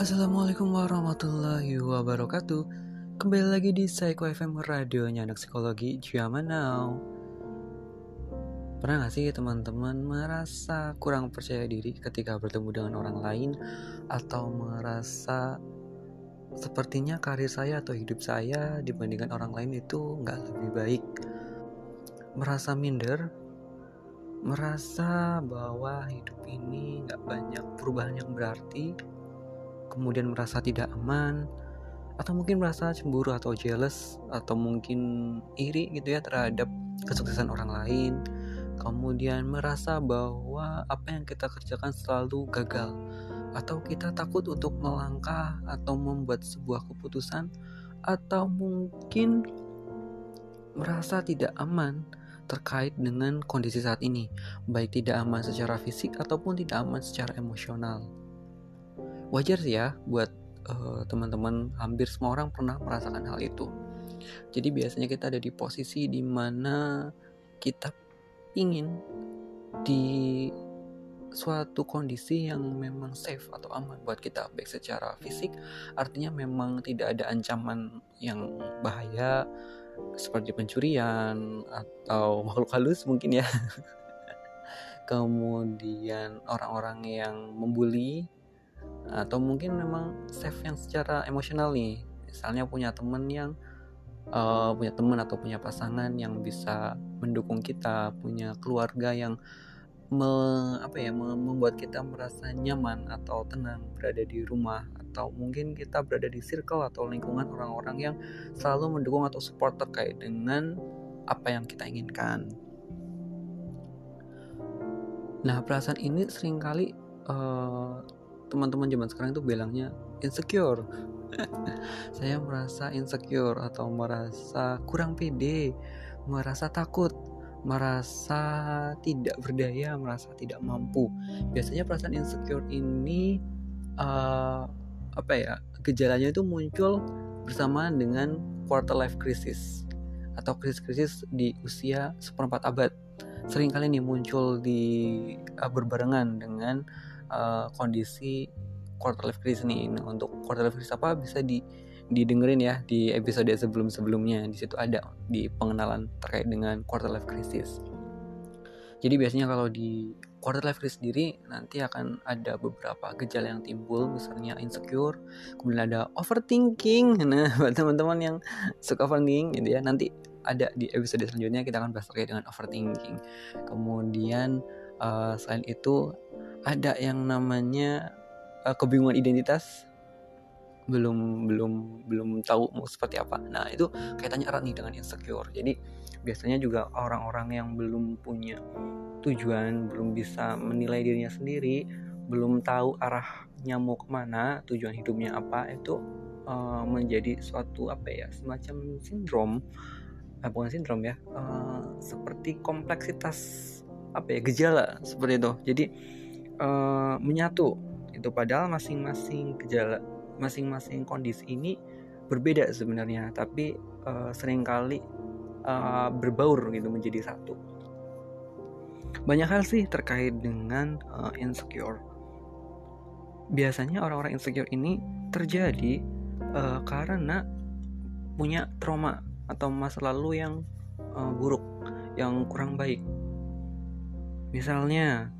Assalamualaikum warahmatullahi wabarakatuh. Kembali lagi di Psycho FM Radionya anak psikologi Zaman now. Pernah gak sih teman-teman merasa kurang percaya diri ketika bertemu dengan orang lain? Atau merasa sepertinya karir saya atau hidup saya dibandingkan orang lain itu nggak lebih baik? Merasa minder? Merasa bahwa hidup ini nggak banyak perubahan yang berarti kemudian merasa tidak aman atau mungkin merasa cemburu atau jealous atau mungkin iri gitu ya terhadap kesuksesan orang lain. Kemudian merasa bahwa apa yang kita kerjakan selalu gagal atau kita takut untuk melangkah atau membuat sebuah keputusan atau mungkin merasa tidak aman terkait dengan kondisi saat ini. Baik tidak aman secara fisik ataupun tidak aman secara emosional wajar sih ya buat uh, teman-teman hampir semua orang pernah merasakan hal itu. Jadi biasanya kita ada di posisi di mana kita ingin di suatu kondisi yang memang safe atau aman buat kita baik secara fisik artinya memang tidak ada ancaman yang bahaya seperti pencurian atau makhluk halus mungkin ya. Kemudian orang-orang yang membuli atau mungkin memang safe yang secara emosional nih misalnya punya temen yang uh, punya teman atau punya pasangan yang bisa mendukung kita punya keluarga yang me, apa ya membuat kita merasa nyaman atau tenang berada di rumah atau mungkin kita berada di circle atau lingkungan orang-orang yang selalu mendukung atau support terkait dengan apa yang kita inginkan. Nah perasaan ini sering kali uh, teman-teman zaman sekarang itu bilangnya insecure. Saya merasa insecure atau merasa kurang pede merasa takut merasa tidak berdaya merasa tidak mampu. Biasanya perasaan insecure ini uh, apa ya gejalanya itu muncul bersamaan dengan quarter life crisis atau krisis-krisis di usia seperempat abad. Sering kali nih muncul di uh, berbarengan dengan uh, kondisi quarter life crisis nih. Nah, untuk quarter life crisis apa bisa di didengerin ya di episode sebelum-sebelumnya. Di situ ada di pengenalan terkait dengan quarter life crisis. Jadi biasanya kalau di quarter life crisis sendiri nanti akan ada beberapa gejala yang timbul. Misalnya insecure kemudian ada overthinking. Nah buat teman-teman yang suka overthinking gitu ya nanti ada di episode selanjutnya kita akan bahas terkait dengan overthinking. Kemudian uh, selain itu ada yang namanya uh, kebingungan identitas belum belum belum tahu mau seperti apa. Nah, itu kaitannya erat nih dengan insecure. Jadi, biasanya juga orang-orang yang belum punya tujuan, belum bisa menilai dirinya sendiri, belum tahu arahnya mau ke mana, tujuan hidupnya apa, itu uh, menjadi suatu apa ya, semacam sindrom, eh, bukan sindrom ya, uh, seperti kompleksitas apa ya, gejala seperti itu. Jadi, uh, menyatu. Itu padahal masing-masing gejala masing-masing kondisi ini berbeda sebenarnya. Tapi uh, sering kali uh, berbaur gitu menjadi satu. Banyak hal sih terkait dengan uh, insecure. Biasanya orang-orang insecure ini terjadi uh, karena punya trauma atau masa lalu yang uh, buruk yang kurang baik misalnya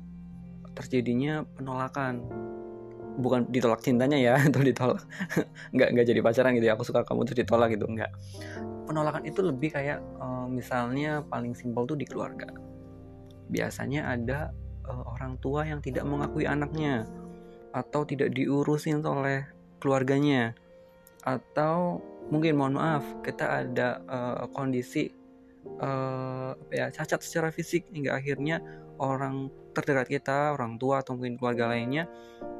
terjadinya penolakan. Bukan ditolak cintanya ya atau ditolak. Nggak nggak jadi pacaran gitu ya aku suka kamu terus ditolak gitu nggak. Penolakan itu lebih kayak uh, misalnya paling simpel tuh di keluarga. Biasanya ada uh, orang tua yang tidak mengakui anaknya atau tidak diurusin oleh keluarganya. Atau mungkin mohon maaf kita ada uh, kondisi uh, ya cacat secara fisik hingga akhirnya orang terdekat kita orang tua atau mungkin keluarga lainnya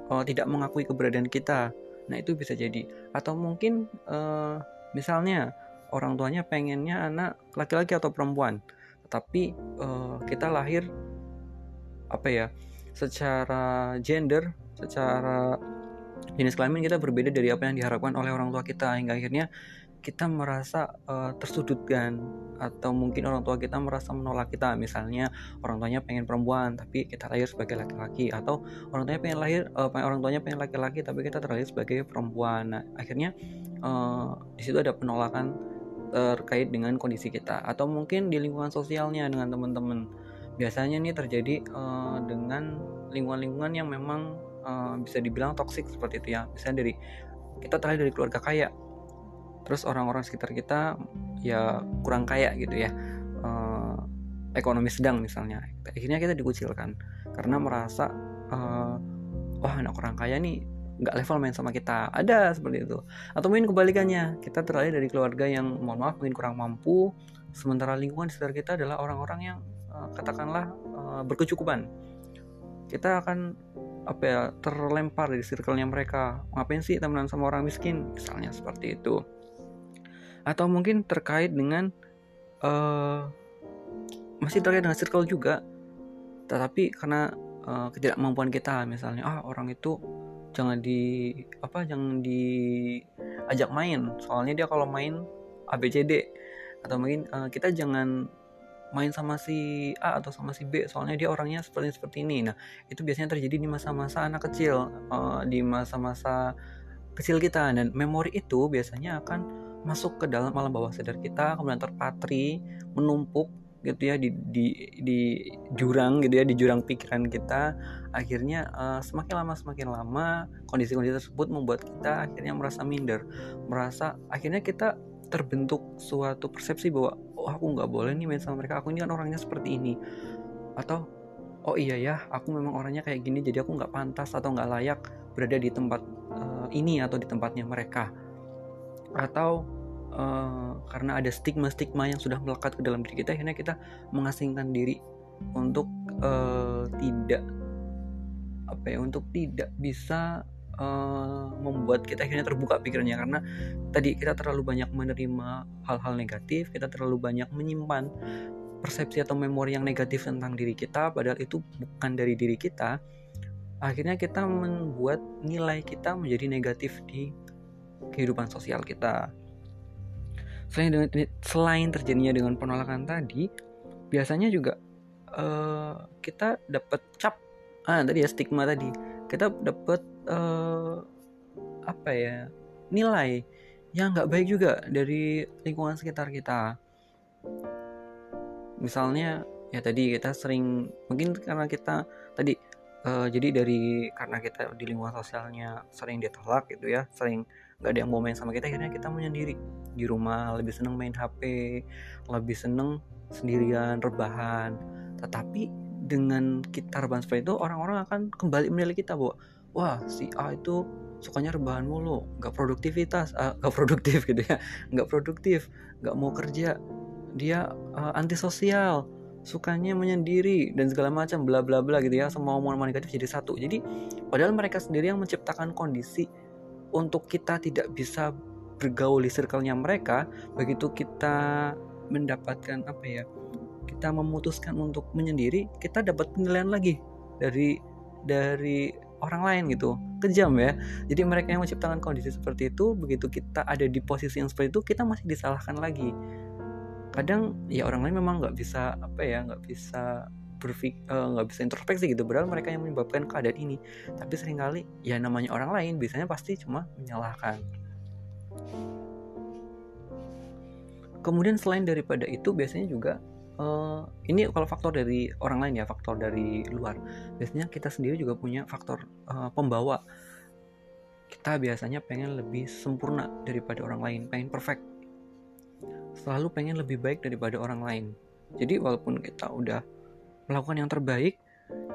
uh, tidak mengakui keberadaan kita. Nah, itu bisa jadi atau mungkin uh, misalnya orang tuanya pengennya anak laki-laki atau perempuan, tetapi uh, kita lahir apa ya? secara gender, secara jenis kelamin kita berbeda dari apa yang diharapkan oleh orang tua kita hingga akhirnya kita merasa uh, tersudutkan atau mungkin orang tua kita merasa menolak kita. Misalnya orang tuanya pengen perempuan tapi kita lahir sebagai laki-laki. Atau orang tuanya pengen lahir uh, orang tuanya pengen laki-laki tapi kita terlahir sebagai perempuan. Nah akhirnya uh, di situ ada penolakan terkait dengan kondisi kita. Atau mungkin di lingkungan sosialnya dengan teman-teman. Biasanya ini terjadi uh, dengan lingkungan-lingkungan yang memang uh, bisa dibilang toksik seperti itu ya. Misalnya dari kita terlahir dari keluarga kaya terus orang-orang sekitar kita ya kurang kaya gitu ya uh, ekonomi sedang misalnya. Akhirnya kita dikucilkan karena merasa uh, wah anak orang kaya nih nggak level main sama kita. Ada seperti itu. Atau mungkin kebalikannya kita terlahir dari keluarga yang mohon maaf mungkin kurang mampu. Sementara lingkungan sekitar kita adalah orang-orang yang uh, katakanlah uh, berkecukupan. Kita akan apa ya terlempar dari circle-nya mereka. Ngapain sih temenan sama orang miskin? Misalnya seperti itu atau mungkin terkait dengan uh, masih terkait dengan circle juga. Tetapi karena uh, ketidakmampuan kita misalnya ah orang itu jangan di apa jangan diajak main. Soalnya dia kalau main ABCD atau mungkin uh, kita jangan main sama si A atau sama si B soalnya dia orangnya seperti seperti ini. Nah itu biasanya terjadi di masa-masa anak kecil uh, di masa-masa kecil kita. Dan memori itu biasanya akan masuk ke dalam alam bawah sadar kita kemudian terpatri menumpuk gitu ya di di di jurang gitu ya di jurang pikiran kita. Akhirnya uh, semakin lama semakin lama kondisi-kondisi tersebut membuat kita akhirnya merasa minder merasa akhirnya kita terbentuk suatu persepsi bahwa oh aku nggak boleh nih main sama mereka aku ini kan orangnya seperti ini. Atau oh iya ya aku memang orangnya kayak gini jadi aku nggak pantas atau nggak layak berada di tempat uh, ini atau di tempatnya mereka atau uh, karena ada stigma-stigma yang sudah melekat ke dalam diri kita akhirnya kita mengasingkan diri untuk uh, tidak apa ya untuk tidak bisa uh, membuat kita akhirnya terbuka pikirannya. Karena tadi kita terlalu banyak menerima hal-hal negatif kita terlalu banyak menyimpan persepsi atau memori yang negatif tentang diri kita padahal itu bukan dari diri kita akhirnya kita membuat nilai kita menjadi negatif di kehidupan sosial kita. Selain dengan selain terjadinya dengan penolakan tadi, biasanya juga uh, kita dapat cap ah tadi ya stigma tadi. Kita dapat uh, apa ya? nilai yang nggak baik juga dari lingkungan sekitar kita. Misalnya ya tadi kita sering mungkin karena kita tadi uh, jadi dari karena kita di lingkungan sosialnya sering ditolak gitu ya sering nggak ada yang mau main sama kita akhirnya kita menyendiri. Di rumah lebih seneng main HP lebih seneng sendirian rebahan. Tetapi dengan kita rebahan seperti itu orang-orang akan kembali menilai kita bahwa wah si A itu sukanya rebahan mulu nggak produktivitas uh, nggak produktif gitu ya. Nggak produktif nggak mau kerja. Dia uh, antisosial sukanya menyendiri dan segala macam bla bla bla gitu ya. Semua omongan negatif jadi satu. Jadi padahal mereka sendiri yang menciptakan kondisi untuk kita tidak bisa bergaul di circle-nya mereka, begitu kita mendapatkan apa ya? Kita memutuskan untuk menyendiri, kita dapat penilaian lagi dari dari orang lain gitu. Kejam ya. Jadi mereka yang menciptakan kondisi seperti itu, begitu kita ada di posisi yang seperti itu, kita masih disalahkan lagi. Kadang ya orang lain memang nggak bisa apa ya, nggak bisa berfik eh, nggak uh, bisa introspeksi gitu. Padahal mereka yang menyebabkan keadaan ini. Tapi sering kali ya namanya orang lain biasanya pasti cuma menyalahkan. Kemudian selain daripada itu biasanya juga uh, ini kalau faktor dari orang lain ya faktor dari luar. Biasanya kita sendiri juga punya faktor uh, pembawa. Kita biasanya pengen lebih sempurna daripada orang lain pengen perfect. Selalu pengen lebih baik daripada orang lain. Jadi walaupun kita udah melakukan yang terbaik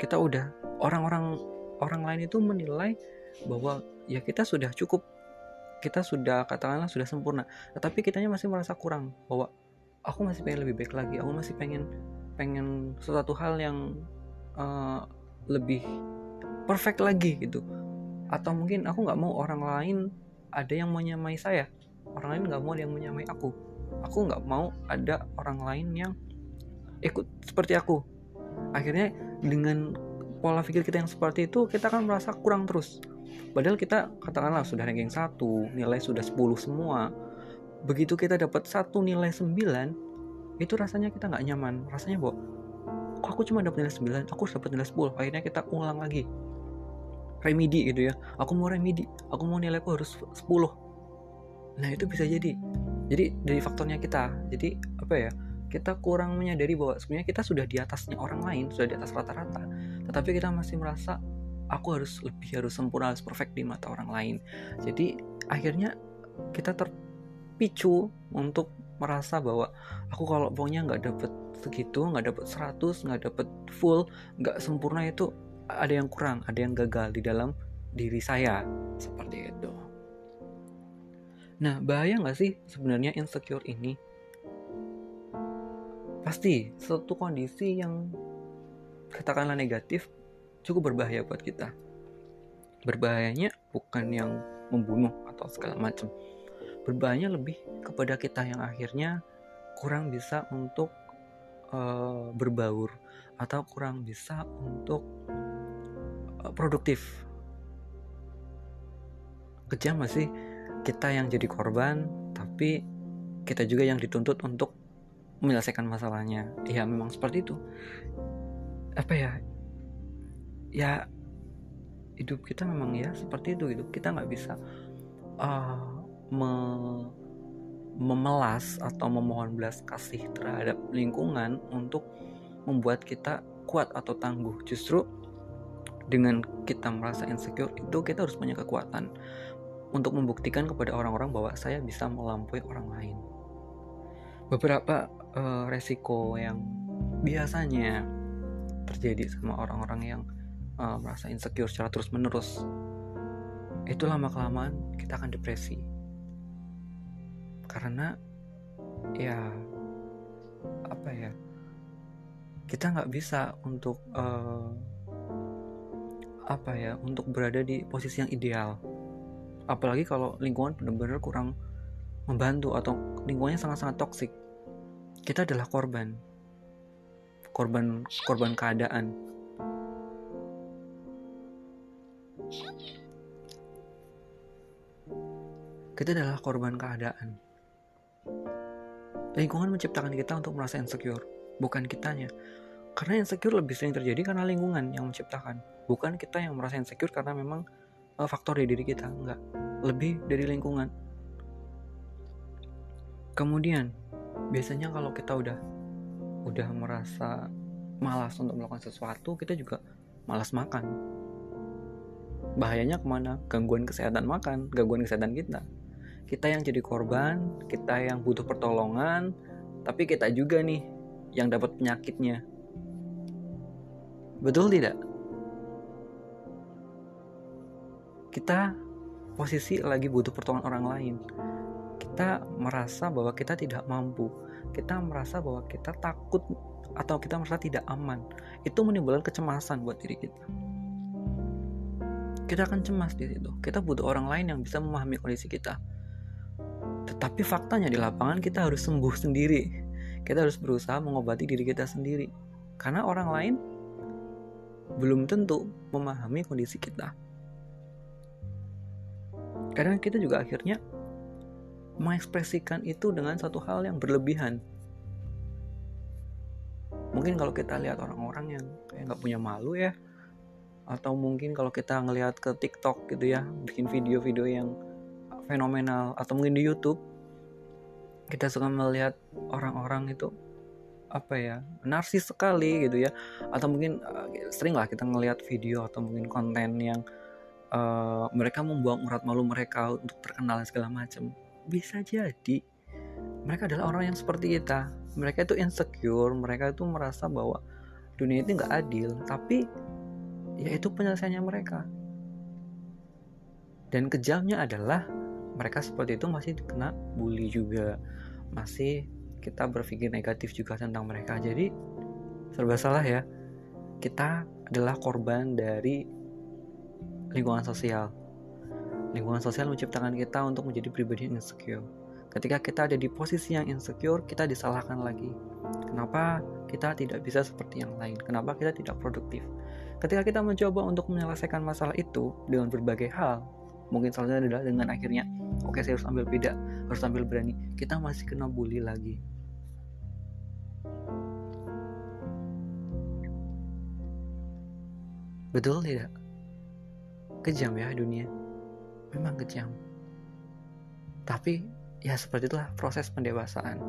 kita udah orang-orang orang lain itu menilai bahwa ya kita sudah cukup. Kita sudah katakanlah sudah sempurna. Tetapi kitanya masih merasa kurang bahwa aku masih pengen lebih baik lagi. Aku masih pengen pengen sesuatu hal yang uh, lebih perfect lagi gitu. Atau mungkin aku nggak mau orang lain ada yang menyamai saya. Orang lain nggak mau ada yang menyamai aku. Aku nggak mau ada orang lain yang ikut seperti aku akhirnya dengan pola pikir kita yang seperti itu kita akan merasa kurang terus. Padahal kita katakanlah sudah ranking satu nilai sudah 10 semua. Begitu kita dapat satu nilai 9 itu rasanya kita nggak nyaman. Rasanya bahwa kok aku cuma dapat nilai 9 aku harus dapat nilai 10 akhirnya kita ulang lagi. Remedi gitu ya. Aku mau remedi. Aku mau nilai aku harus 10 nah itu bisa jadi. Jadi dari faktornya kita. Jadi apa ya kita kurang menyadari bahwa sebenarnya kita sudah di atasnya orang lain sudah di atas rata-rata. Tetapi kita masih merasa aku harus lebih harus sempurna harus perfect di mata orang lain. Jadi akhirnya kita terpicu untuk merasa bahwa aku kalau pokoknya nggak dapet segitu nggak dapet 100 nggak dapet full nggak sempurna itu ada yang kurang ada yang gagal di dalam diri saya. Seperti itu. Nah bahaya nggak sih sebenarnya insecure ini pasti suatu kondisi yang katakanlah negatif cukup berbahaya buat kita. Berbahayanya bukan yang membunuh atau segala macam. Berbahayanya lebih kepada kita yang akhirnya kurang bisa untuk uh, berbaur atau kurang bisa untuk uh, produktif. Kejam masih kita yang jadi korban tapi kita juga yang dituntut untuk menyelesaikan masalahnya. Ya memang seperti itu. Apa ya? Ya hidup kita memang ya seperti itu gitu. Kita nggak bisa uh, me memelas atau memohon belas kasih terhadap lingkungan untuk membuat kita kuat atau tangguh. Justru dengan kita merasa insecure itu kita harus punya kekuatan untuk membuktikan kepada orang-orang bahwa saya bisa melampaui orang lain. Beberapa uh, resiko yang biasanya terjadi sama orang-orang yang uh, merasa insecure secara terus menerus itu lama kelamaan kita akan depresi. Karena ya apa ya kita nggak bisa untuk uh, apa ya untuk berada di posisi yang ideal. Apalagi kalau lingkungan benar-benar kurang membantu atau lingkungannya sangat-sangat toksik kita adalah korban. Korban korban keadaan. Kita adalah korban keadaan. Lingkungan menciptakan kita untuk merasa insecure bukan kitanya. Karena insecure lebih sering terjadi karena lingkungan yang menciptakan. Bukan kita yang merasa insecure karena memang uh, faktor dari diri kita enggak. Lebih dari lingkungan. Kemudian biasanya kalau kita udah udah merasa malas untuk melakukan sesuatu kita juga malas makan. Bahayanya ke mana? Gangguan kesehatan makan gangguan kesehatan kita. Kita yang jadi korban kita yang butuh pertolongan tapi kita juga nih yang dapat penyakitnya. Betul tidak? Kita posisi lagi butuh pertolongan orang lain kita merasa bahwa kita tidak mampu. Kita merasa bahwa kita takut atau kita merasa tidak aman. Itu menimbulkan kecemasan buat diri kita. Kita akan cemas di situ. Kita butuh orang lain yang bisa memahami kondisi kita. Tetapi faktanya di lapangan kita harus sembuh sendiri. Kita harus berusaha mengobati diri kita sendiri. Karena orang lain belum tentu memahami kondisi kita. Karena kita juga akhirnya mengekspresikan itu dengan satu hal yang berlebihan. Mungkin kalau kita lihat orang-orang yang kayak nggak punya malu ya atau mungkin kalau kita ngelihat ke TikTok gitu ya bikin video-video yang fenomenal atau mungkin di YouTube kita suka melihat orang-orang itu apa ya narsis sekali gitu ya. Atau mungkin uh, sering lah kita ngelihat video atau mungkin konten yang uh, mereka membuang urat malu mereka untuk terkenal segala macam bisa jadi mereka adalah orang yang seperti kita. Mereka itu insecure mereka itu merasa bahwa dunia itu nggak adil tapi ya itu penyelesaiannya mereka. Dan kejamnya adalah mereka seperti itu masih kena bully juga. Masih kita berpikir negatif juga tentang mereka. Jadi serba salah ya. Kita adalah korban dari lingkungan sosial Lingkungan sosial menciptakan kita untuk menjadi pribadi yang insecure. Ketika kita ada di posisi yang insecure, kita disalahkan lagi. Kenapa kita tidak bisa seperti yang lain? Kenapa kita tidak produktif? Ketika kita mencoba untuk menyelesaikan masalah itu dengan berbagai hal, mungkin salah adalah dengan akhirnya oke okay, saya harus ambil beda harus ambil berani kita masih kena bully lagi betul tidak kejam ya dunia memang kejam. Tapi ya seperti itulah proses pendewasaan.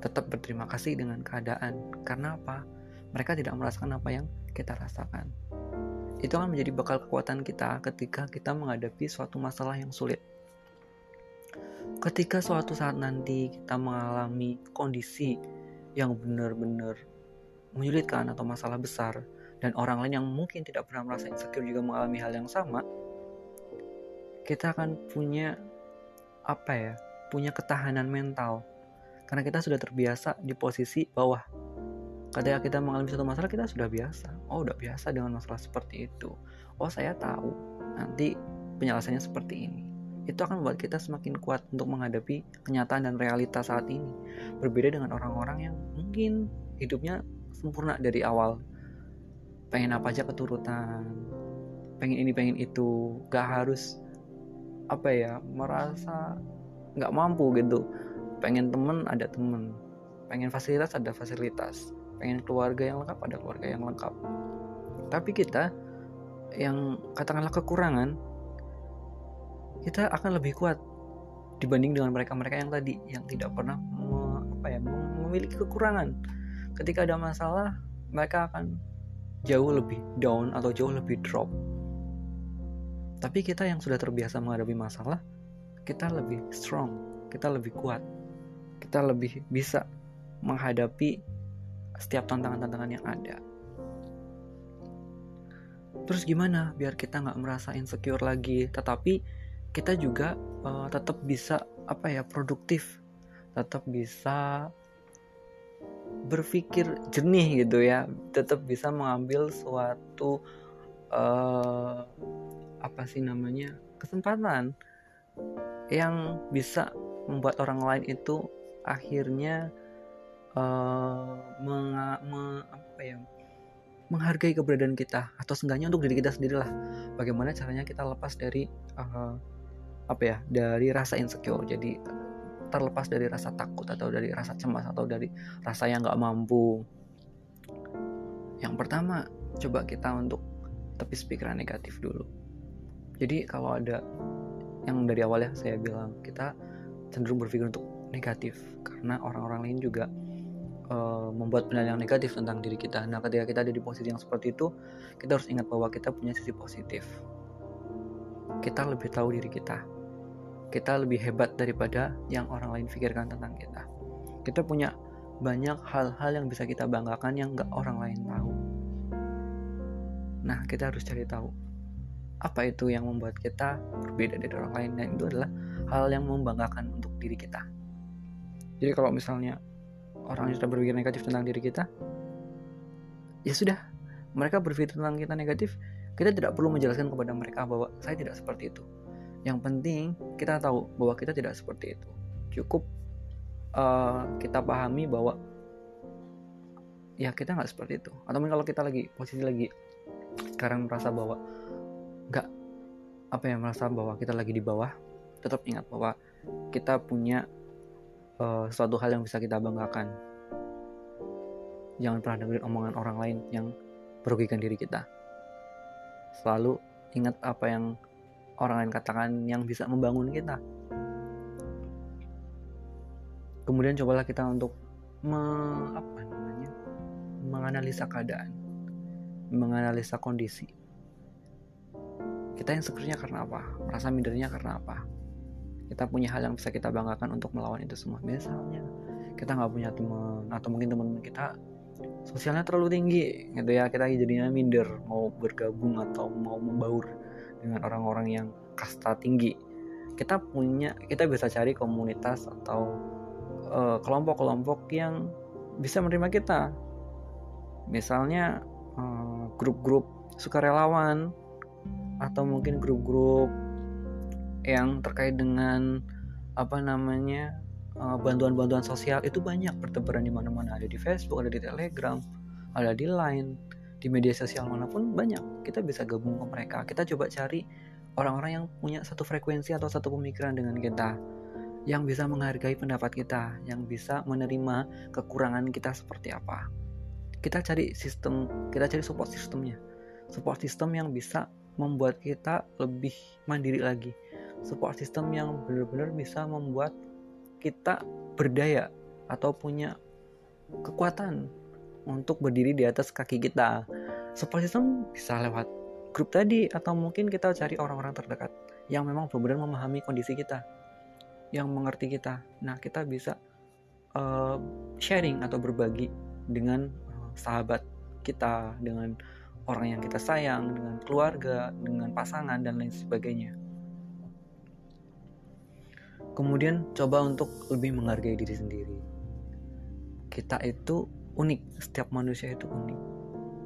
Tetap berterima kasih dengan keadaan. Karena apa? Mereka tidak merasakan apa yang kita rasakan. Itu akan menjadi bekal kekuatan kita ketika kita menghadapi suatu masalah yang sulit. Ketika suatu saat nanti kita mengalami kondisi yang benar-benar menyulitkan atau masalah besar dan orang lain yang mungkin tidak pernah merasa insecure juga mengalami hal yang sama kita akan punya apa ya punya ketahanan mental. Karena kita sudah terbiasa di posisi bawah. Ketika kita mengalami satu masalah kita sudah biasa. Oh udah biasa dengan masalah seperti itu. Oh saya tahu nanti penyelesaiannya seperti ini. Itu akan membuat kita semakin kuat untuk menghadapi kenyataan dan realitas saat ini. Berbeda dengan orang-orang yang mungkin hidupnya sempurna dari awal. Pengen apa aja keturutan. Pengen ini pengen itu. Gak harus apa ya merasa nggak mampu gitu. Pengen temen ada temen. Pengen fasilitas ada fasilitas. Pengen keluarga yang lengkap ada keluarga yang lengkap. Tapi kita yang katakanlah kekurangan kita akan lebih kuat dibanding dengan mereka-mereka yang tadi yang tidak pernah apa ya memiliki kekurangan. Ketika ada masalah mereka akan jauh lebih down atau jauh lebih drop. Tapi kita yang sudah terbiasa menghadapi masalah, kita lebih strong, kita lebih kuat, kita lebih bisa menghadapi setiap tantangan-tantangan yang ada. Terus gimana biar kita nggak merasa insecure lagi, tetapi kita juga uh, tetap bisa apa ya produktif, tetap bisa berpikir jernih gitu ya. Tetap bisa mengambil suatu uh, apa sih namanya kesempatan yang bisa membuat orang lain itu akhirnya uh, me, apa ya menghargai keberadaan kita atau seenggaknya untuk diri kita sendiri lah bagaimana caranya kita lepas dari uh, apa ya dari rasa insecure jadi terlepas dari rasa takut atau dari rasa cemas atau dari rasa yang nggak mampu. Yang pertama, coba kita untuk tepis pikiran negatif dulu. Jadi kalau ada yang dari awal ya saya bilang kita cenderung berpikir untuk negatif karena orang-orang lain juga uh, membuat penilaian negatif tentang diri kita. Nah, ketika kita ada di posisi yang seperti itu, kita harus ingat bahwa kita punya sisi positif. Kita lebih tahu diri kita kita lebih hebat daripada yang orang lain pikirkan tentang kita. Kita punya banyak hal-hal yang bisa kita banggakan yang gak orang lain tahu. Nah, kita harus cari tahu apa itu yang membuat kita berbeda dari orang lain dan itu adalah hal yang membanggakan untuk diri kita. Jadi kalau misalnya orang sudah berpikir negatif tentang diri kita, ya sudah, mereka berpikir tentang kita negatif, kita tidak perlu menjelaskan kepada mereka bahwa saya tidak seperti itu. Yang penting kita tahu bahwa kita tidak seperti itu. Cukup uh, kita pahami bahwa ya kita nggak seperti itu. Atau kalau kita lagi posisi lagi sekarang merasa bahwa nggak. Apa ya merasa bahwa kita lagi di bawah tetap ingat bahwa kita punya uh, suatu hal yang bisa kita banggakan. Jangan pernah dengerin omongan orang lain yang merugikan diri kita. Selalu ingat apa yang orang lain katakan yang bisa membangun kita. Kemudian cobalah kita untuk me, apa namanya menganalisa keadaan menganalisa kondisi kita yang sebenarnya karena apa? Merasa mindernya karena apa? Kita punya hal yang bisa kita banggakan untuk melawan itu semua. Misalnya kita nggak punya teman atau mungkin teman kita sosialnya terlalu tinggi gitu ya. Kita jadinya minder mau bergabung atau mau membaur dengan orang-orang yang kasta tinggi. Kita punya kita bisa cari komunitas atau eh, kelompok-kelompok uh, yang bisa menerima kita. Misalnya uh, grup-grup sukarelawan atau mungkin grup-grup yang terkait dengan apa namanya eh, bantuan-bantuan sosial itu banyak bertebaran di mana-mana. Ada di Facebook ada di Telegram ada di Line di media sosial mana pun banyak. Kita bisa gabung ke mereka. Kita coba cari orang-orang yang punya satu frekuensi atau satu pemikiran dengan kita yang bisa menghargai pendapat kita yang bisa menerima kekurangan kita seperti apa. Kita cari sistem kita cari support sistemnya support system yang bisa membuat kita lebih mandiri lagi. Support system yang benar-benar bisa membuat kita berdaya atau punya kekuatan untuk berdiri di atas kaki kita. Support system bisa lewat grup tadi atau mungkin kita cari orang-orang terdekat yang memang benar-benar memahami kondisi kita yang mengerti kita. Nah kita bisa uh, sharing atau berbagi dengan sahabat kita, dengan orang yang kita sayang, dengan keluarga, dengan pasangan dan lain sebagainya. Kemudian coba untuk lebih menghargai diri sendiri. Kita itu unik, setiap manusia itu unik.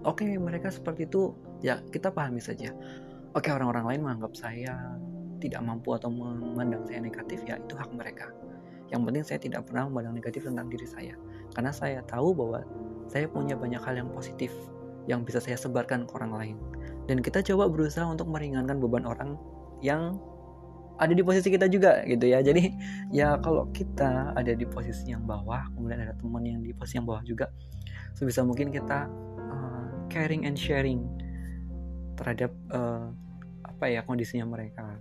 Oke, mereka seperti itu, ya kita pahami saja. Oke, orang-orang lain menganggap saya tidak mampu atau memandang saya negatif, ya itu hak mereka. Yang penting saya tidak pernah memandang negatif tentang diri saya. Karena saya tahu bahwa saya punya banyak hal yang positif yang bisa saya sebarkan ke orang lain. Dan kita coba berusaha untuk meringankan beban orang yang ada di posisi kita juga gitu ya. Jadi ya kalau kita ada di posisi yang bawah, kemudian ada teman yang di posisi yang bawah juga, sebisa mungkin kita uh, caring and sharing terhadap uh, apa ya kondisinya mereka.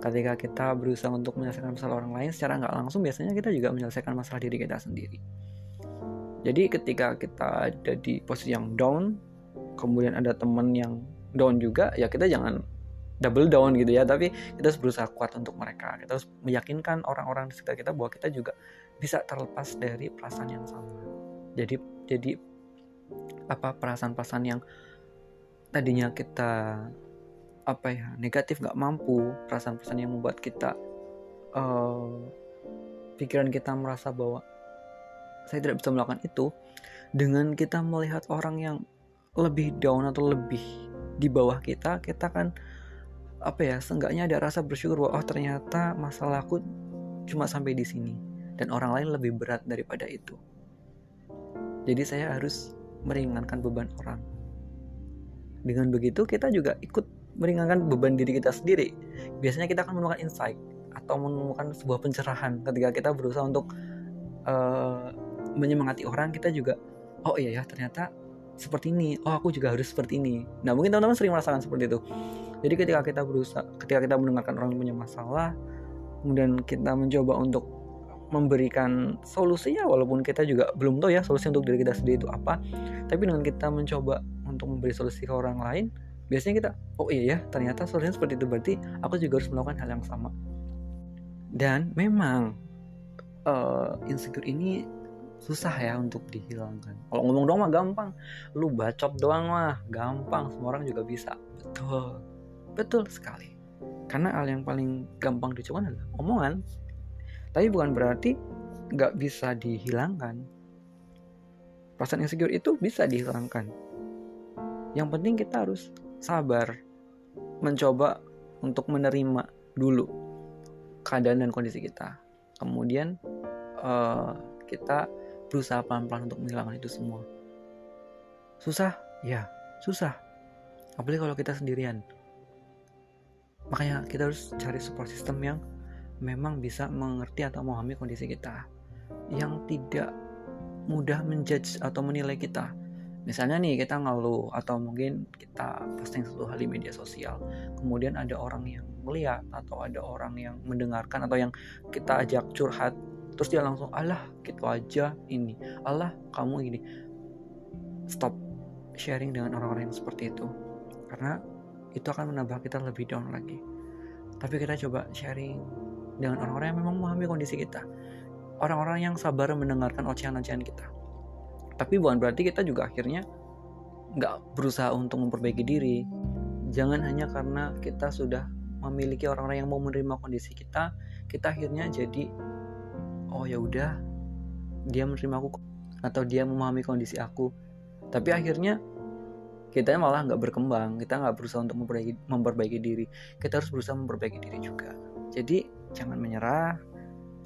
Ketika kita berusaha untuk menyelesaikan masalah orang lain secara nggak langsung, biasanya kita juga menyelesaikan masalah diri kita sendiri. Jadi ketika kita ada di posisi yang down, kemudian ada teman yang down juga, ya kita jangan double down gitu ya, tapi kita harus berusaha kuat untuk mereka. Kita harus meyakinkan orang-orang di sekitar kita bahwa kita juga bisa terlepas dari perasaan yang sama. Jadi jadi apa perasaan-perasaan yang tadinya kita apa ya negatif nggak mampu perasaan-perasaan yang membuat kita uh, pikiran kita merasa bahwa saya tidak bisa melakukan itu dengan kita melihat orang yang lebih down atau lebih di bawah kita kita kan apa ya seenggaknya ada rasa bersyukur bahwa oh ternyata masalahku cuma sampai di sini dan orang lain lebih berat daripada itu. Jadi saya harus meringankan beban orang. Dengan begitu kita juga ikut meringankan beban diri kita sendiri. Biasanya kita akan menemukan insight atau menemukan sebuah pencerahan ketika kita berusaha untuk uh, menyemangati orang kita juga oh iya ya ternyata seperti ini oh aku juga harus seperti ini. Nah mungkin teman-teman sering merasakan seperti itu. Jadi ketika kita berusaha ketika kita mendengarkan orang yang punya masalah kemudian kita mencoba untuk memberikan solusinya walaupun kita juga belum tahu ya solusi untuk diri kita sendiri itu apa tapi dengan kita mencoba untuk memberi solusi ke orang lain biasanya kita oh iya ya ternyata solusinya seperti itu berarti aku juga harus melakukan hal yang sama. Dan memang uh, insecure ini susah ya untuk dihilangkan. Kalau ngomong doang mah gampang. Lu bacot doang mah gampang. Semua orang juga bisa. Betul. Betul sekali. Karena hal yang paling gampang dicoba adalah omongan. Tapi bukan berarti nggak bisa dihilangkan. Perasaan insecure itu bisa dihilangkan. Yang penting kita harus sabar mencoba untuk menerima dulu keadaan dan kondisi kita. Kemudian uh, kita berusaha pelan-pelan untuk menghilangkan itu semua. Susah? Ya, susah. Apalagi kalau kita sendirian. Makanya kita harus cari support system yang memang bisa mengerti atau memahami kondisi kita. Yang tidak mudah menjudge atau menilai kita. Misalnya nih kita ngeluh atau mungkin kita posting satu hal di media sosial. Kemudian ada orang yang melihat atau ada orang yang mendengarkan atau yang kita ajak curhat terus dia langsung Allah gitu aja ini. Allah kamu gini. Stop sharing dengan orang-orang yang seperti itu. Karena itu akan menambah kita lebih down lagi. Tapi kita coba sharing dengan orang-orang yang memang memahami kondisi kita. Orang-orang yang sabar mendengarkan ocehan-ocehan kita. Tapi bukan berarti kita juga akhirnya nggak berusaha untuk memperbaiki diri. Jangan hanya karena kita sudah memiliki orang-orang yang mau menerima kondisi kita kita akhirnya jadi oh ya udah. Dia menerima aku atau dia memahami kondisi aku. Tapi akhirnya kita malah nggak berkembang. Kita nggak berusaha untuk memperbaiki, memperbaiki diri. Kita harus berusaha memperbaiki diri juga. Jadi jangan menyerah.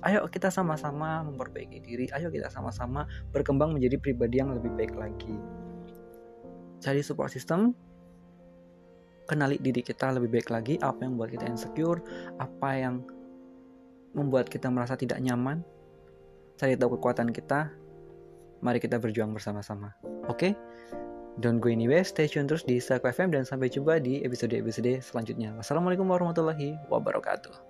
Ayo kita sama-sama memperbaiki diri. Ayo kita sama-sama berkembang menjadi pribadi yang lebih baik lagi. Cari support system. Kenali diri kita lebih baik lagi, apa yang membuat kita insecure, apa yang membuat kita merasa tidak nyaman. Cari tahu kekuatan kita. Mari kita berjuang bersama-sama. Oke? Okay? Don't go anywhere, stay tune terus di Saku FM dan sampai jumpa di episode-episode selanjutnya. Wassalamualaikum warahmatullahi wabarakatuh.